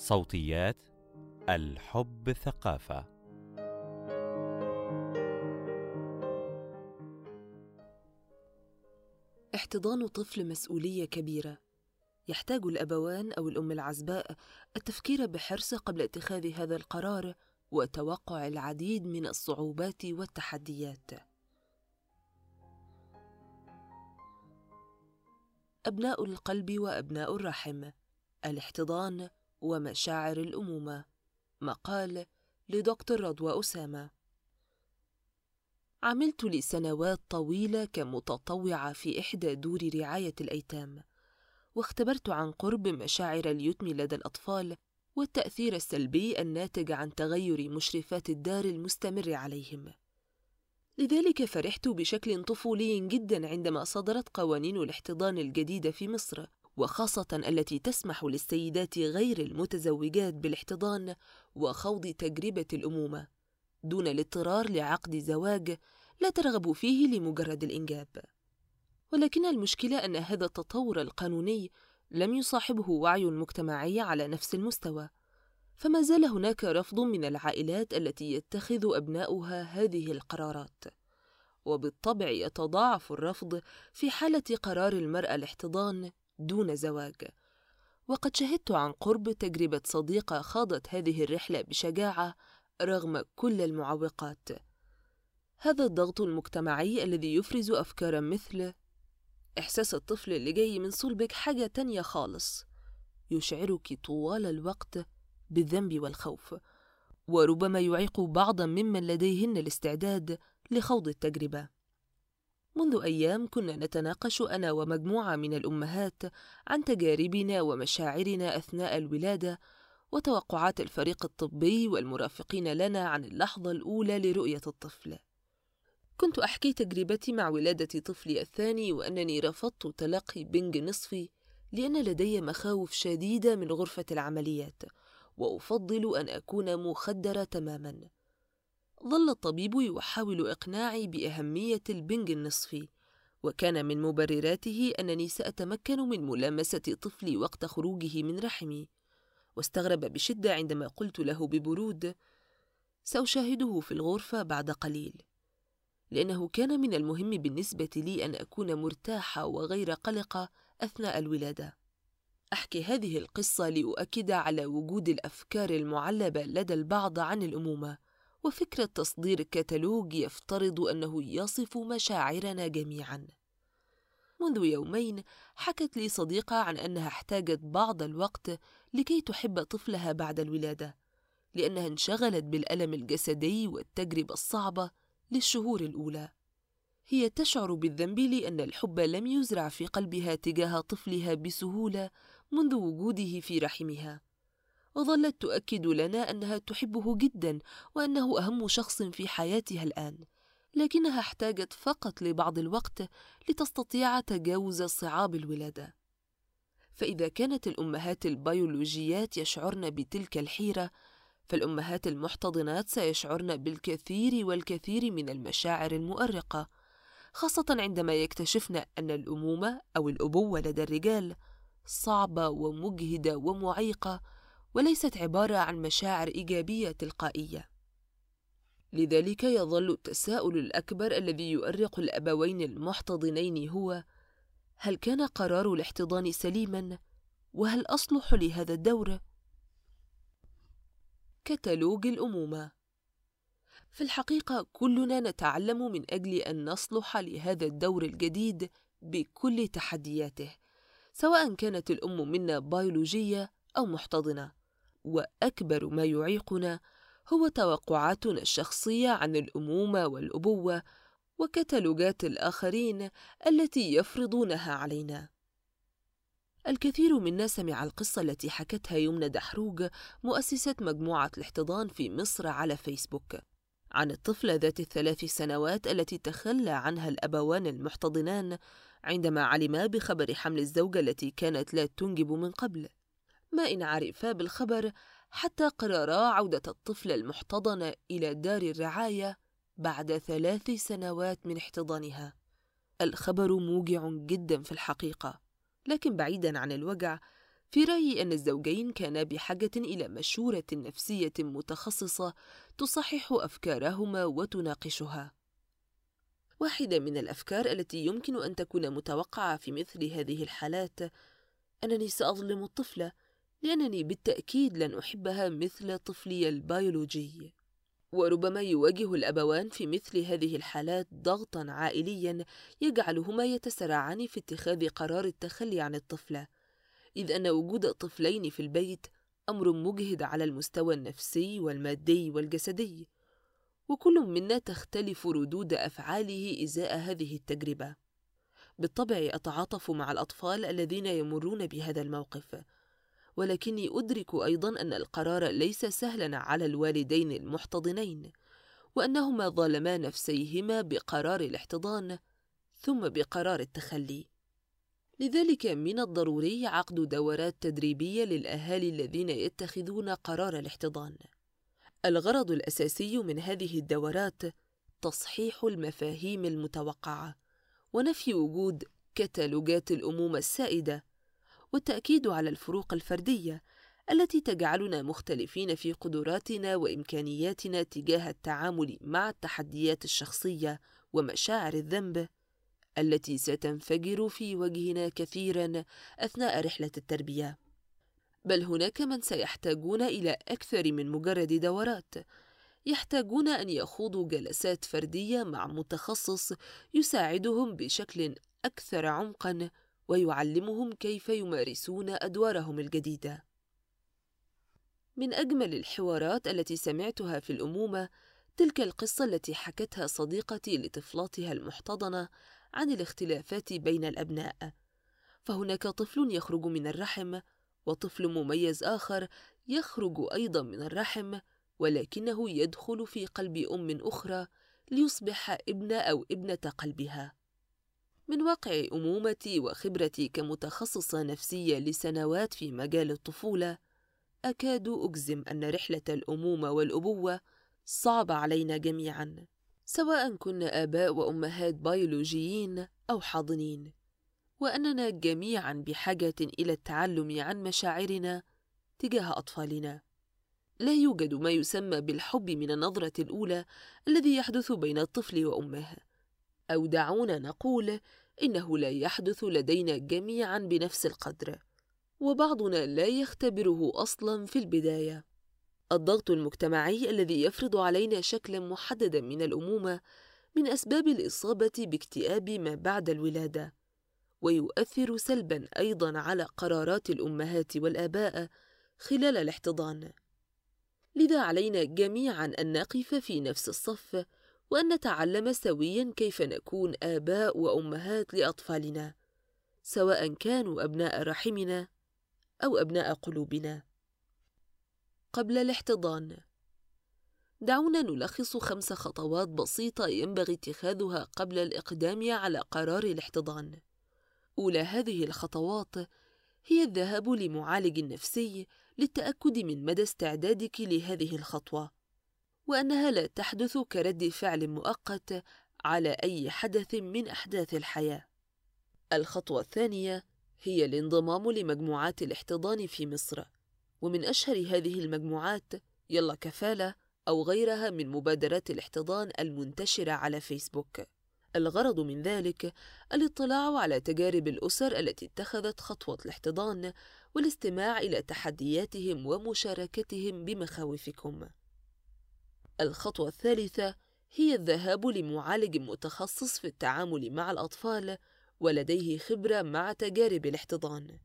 صوتيات الحب ثقافة. احتضان طفل مسؤولية كبيرة. يحتاج الأبوان أو الأم العزباء التفكير بحرص قبل اتخاذ هذا القرار وتوقع العديد من الصعوبات والتحديات. أبناء القلب وأبناء الرحم. الاحتضان ومشاعر الأمومة. مقال لدكتور رضوى أسامة. عملت لسنوات طويلة كمتطوعة في إحدى دور رعاية الأيتام واختبرت عن قرب مشاعر اليتم لدى الأطفال والتأثير السلبي الناتج عن تغير مشرفات الدار المستمر عليهم. لذلك فرحت بشكل طفولي جدا عندما صدرت قوانين الاحتضان الجديدة في مصر. وخاصة التي تسمح للسيدات غير المتزوجات بالاحتضان وخوض تجربة الأمومة دون الاضطرار لعقد زواج لا ترغب فيه لمجرد الإنجاب. ولكن المشكلة أن هذا التطور القانوني لم يصاحبه وعي مجتمعي على نفس المستوى، فما زال هناك رفض من العائلات التي يتخذ أبناؤها هذه القرارات. وبالطبع يتضاعف الرفض في حالة قرار المرأة الاحتضان دون زواج. وقد شهدت عن قرب تجربة صديقة خاضت هذه الرحلة بشجاعة رغم كل المعوقات. هذا الضغط المجتمعي الذي يفرز أفكارا مثل إحساس الطفل اللي جاي من صلبك حاجة تانية خالص. يشعرك طوال الوقت بالذنب والخوف. وربما يعيق بعضا ممن لديهن الاستعداد لخوض التجربة. منذ أيام كنا نتناقش أنا ومجموعة من الأمهات عن تجاربنا ومشاعرنا أثناء الولادة وتوقعات الفريق الطبي والمرافقين لنا عن اللحظة الأولى لرؤية الطفل. كنت أحكي تجربتي مع ولادة طفلي الثاني وأنني رفضت تلقي بنج نصفي لأن لدي مخاوف شديدة من غرفة العمليات وأفضل أن أكون مخدرة تماماً. ظل الطبيب يحاول إقناعي بأهمية البنج النصفي وكان من مبرراته أنني سأتمكن من ملامسة طفلي وقت خروجه من رحمي واستغرب بشدة عندما قلت له ببرود سأشاهده في الغرفة بعد قليل لأنه كان من المهم بالنسبة لي أن أكون مرتاحة وغير قلقة أثناء الولادة. أحكي هذه القصة لأؤكد على وجود الأفكار المعلبة لدى البعض عن الأمومة وفكرة تصدير كتالوج يفترض أنه يصف مشاعرنا جميعا. منذ يومين حكت لي صديقة عن أنها احتاجت بعض الوقت لكي تحب طفلها بعد الولادة لأنها انشغلت بالألم الجسدي والتجربة الصعبة للشهور الأولى. هي تشعر بالذنب لأن الحب لم يزرع في قلبها تجاه طفلها بسهولة منذ وجوده في رحمها. وظلت تؤكد لنا أنها تحبه جدا وأنه أهم شخص في حياتها الآن لكنها احتاجت فقط لبعض الوقت لتستطيع تجاوز صعاب الولادة. فإذا كانت الأمهات البيولوجيات يشعرن بتلك الحيرة فالأمهات المحتضنات سيشعرن بالكثير والكثير من المشاعر المؤرقة خاصة عندما يكتشفن أن الأمومة أو الأبوة لدى الرجال صعبة ومجهدة ومعيقة وليست عبارة عن مشاعر إيجابية تلقائية. لذلك يظل التساؤل الأكبر الذي يؤرق الأبوين المحتضنين هو: هل كان قرار الاحتضان سليمًا؟ وهل أصلح لهذا الدور؟ كتالوج الأمومة في الحقيقة كلنا نتعلم من أجل أن نصلح لهذا الدور الجديد بكل تحدياته، سواء كانت الأم منا بيولوجية أو محتضنة. وأكبر ما يعيقنا هو توقعاتنا الشخصية عن الأمومة والأبوة وكتالوجات الآخرين التي يفرضونها علينا. الكثير منا سمع القصة التي حكتها يمنى دحروج مؤسسة مجموعة الاحتضان في مصر على فيسبوك عن الطفلة ذات الثلاث سنوات التي تخلى عنها الأبوان المحتضنان عندما علما بخبر حمل الزوجة التي كانت لا تنجب من قبل. ما إن عرفا بالخبر حتى قررا عودة الطفل المحتضن إلى دار الرعاية بعد ثلاث سنوات من احتضانها الخبر موجع جدا في الحقيقة لكن بعيدا عن الوجع في رأيي أن الزوجين كانا بحاجة إلى مشورة نفسية متخصصة تصحح أفكارهما وتناقشها. واحدة من الأفكار التي يمكن أن تكون متوقعة في مثل هذه الحالات أنني سأظلم الطفلة لأنني بالتأكيد لن أحبها مثل طفلي البيولوجي. وربما يواجه الأبوان في مثل هذه الحالات ضغطًا عائليًا يجعلهما يتسارعان في اتخاذ قرار التخلي عن الطفلة. إذ أن وجود طفلين في البيت أمر مجهد على المستوى النفسي والمادي والجسدي وكل منا تختلف ردود أفعاله إزاء هذه التجربة بالطبع أتعاطف مع الأطفال الذين يمرون بهذا الموقف ولكني أدرك أيضا أن القرار ليس سهلا على الوالدين المحتضنين وأنهما ظلما نفسيهما بقرار الاحتضان ثم بقرار التخلي لذلك من الضروري عقد دورات تدريبية للأهالي الذين يتخذون قرار الاحتضان. الغرض الأساسي من هذه الدورات تصحيح المفاهيم المتوقعة، ونفي وجود كتالوجات الأمومة السائدة، والتأكيد على الفروق الفردية التي تجعلنا مختلفين في قدراتنا وإمكانياتنا تجاه التعامل مع التحديات الشخصية ومشاعر الذنب التي ستنفجر في وجهنا كثيرا أثناء رحلة التربية. بل هناك من سيحتاجون إلى أكثر من مجرد دورات. يحتاجون أن يخوضوا جلسات فردية مع متخصص يساعدهم بشكل أكثر عمقا ويعلمهم كيف يمارسون أدوارهم الجديدة. من أجمل الحوارات التي سمعتها في الأمومة تلك القصة التي حكتها صديقتي لطفلاتها المحتضنة عن الاختلافات بين الأبناء. فهناك طفل يخرج من الرحم وطفل مميز آخر يخرج أيضا من الرحم ولكنه يدخل في قلب أم أخرى ليصبح ابن أو ابنة قلبها. من واقع أمومتي وخبرتي كمتخصصة نفسية لسنوات في مجال الطفولة أكاد أجزم أن رحلة الأمومة والأبوة صعبة علينا جميعاً سواء كنا آباء وأمهات بيولوجيين أو حاضنين. وأننا جميعا بحاجة إلى التعلم عن مشاعرنا تجاه أطفالنا. لا يوجد ما يسمى بالحب من النظرة الأولى الذي يحدث بين الطفل وأمه. أو دعونا نقول إنه لا يحدث لدينا جميعا بنفس القدر وبعضنا لا يختبره أصلا في البداية. الضغط المجتمعي الذي يفرض علينا شكلا محددا من الأمومة من أسباب الإصابة باكتئاب ما بعد الولادة ويؤثر سلبا أيضا على قرارات الأمهات والآباء خلال الاحتضان. لذا علينا جميعا أن نقف في نفس الصف وأن نتعلم سويا كيف نكون آباء وأمهات لأطفالنا سواء كانوا أبناء رحمنا أو أبناء قلوبنا. قبل الاحتضان. دعونا نلخص خمس خطوات بسيطة ينبغي اتخاذها قبل الإقدام على قرار الاحتضان. أولى هذه الخطوات هي الذهاب لمعالج نفسي للتأكد من مدى استعدادك لهذه الخطوة، وأنها لا تحدث كرد فعل مؤقت على أي حدث من أحداث الحياة. الخطوة الثانية هي الانضمام لمجموعات الاحتضان في مصر. ومن أشهر هذه المجموعات يلا كفالة أو غيرها من مبادرات الاحتضان المنتشرة على فيسبوك. الغرض من ذلك الاطلاع على تجارب الأسر التي اتخذت خطوة الاحتضان والاستماع إلى تحدياتهم ومشاركتهم بمخاوفكم. الخطوة الثالثة هي الذهاب لمعالج متخصص في التعامل مع الأطفال ولديه خبرة مع تجارب الاحتضان.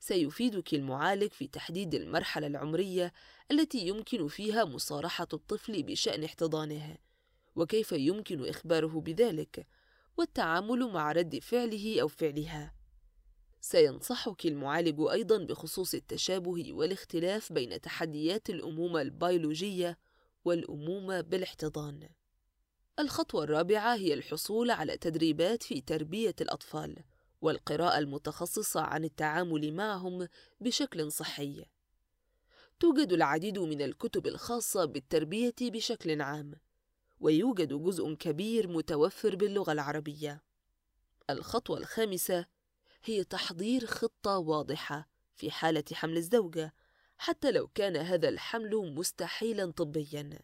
سيفيدك المعالج في تحديد المرحلة العمرية التي يمكن فيها مصارحة الطفل بشأن احتضانه، وكيف يمكن إخباره بذلك، والتعامل مع رد فعله أو فعلها. سينصحك المعالج أيضا بخصوص التشابه والاختلاف بين تحديات الأمومة البيولوجية والأمومة بالاحتضان. الخطوة الرابعة هي الحصول على تدريبات في تربية الأطفال. والقراءة المتخصصة عن التعامل معهم بشكل صحي. توجد العديد من الكتب الخاصة بالتربية بشكل عام، ويوجد جزء كبير متوفر باللغة العربية. الخطوة الخامسة هي تحضير خطة واضحة في حالة حمل الزوجة حتى لو كان هذا الحمل مستحيلا طبيا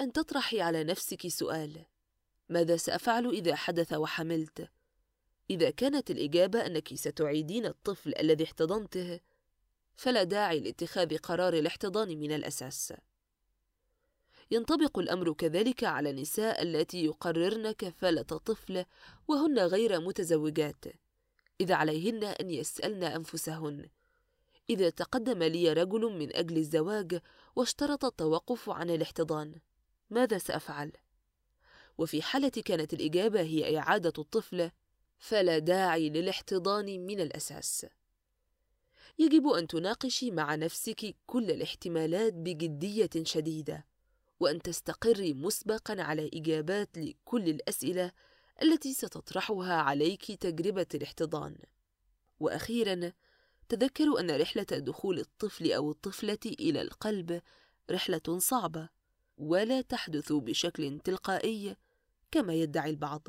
أن تطرحي على نفسك سؤال ماذا سأفعل إذا حدث وحملت؟ إذا كانت الإجابة أنك ستعيدين الطفل الذي احتضنته فلا داعي لاتخاذ قرار الاحتضان من الأساس ينطبق الأمر كذلك على النساء التي يقررن كفالة طفل وهن غير متزوجات إذا عليهن أن يسألن أنفسهن إذا تقدم لي رجل من أجل الزواج واشترط التوقف عن الاحتضان. ماذا سأفعل؟ وفي حالة كانت الإجابة هي إعادة الطفل فلا داعي للاحتضان من الأساس. يجب أن تناقشي مع نفسك كل الاحتمالات بجدية شديدة وأن تستقري مسبقا على إجابات لكل الأسئلة التي ستطرحها عليك تجربة الاحتضان. وأخيرا تذكروا أن رحلة دخول الطفل أو الطفلة إلى القلب رحلة صعبة ولا تحدث بشكل تلقائي كما يدعي البعض.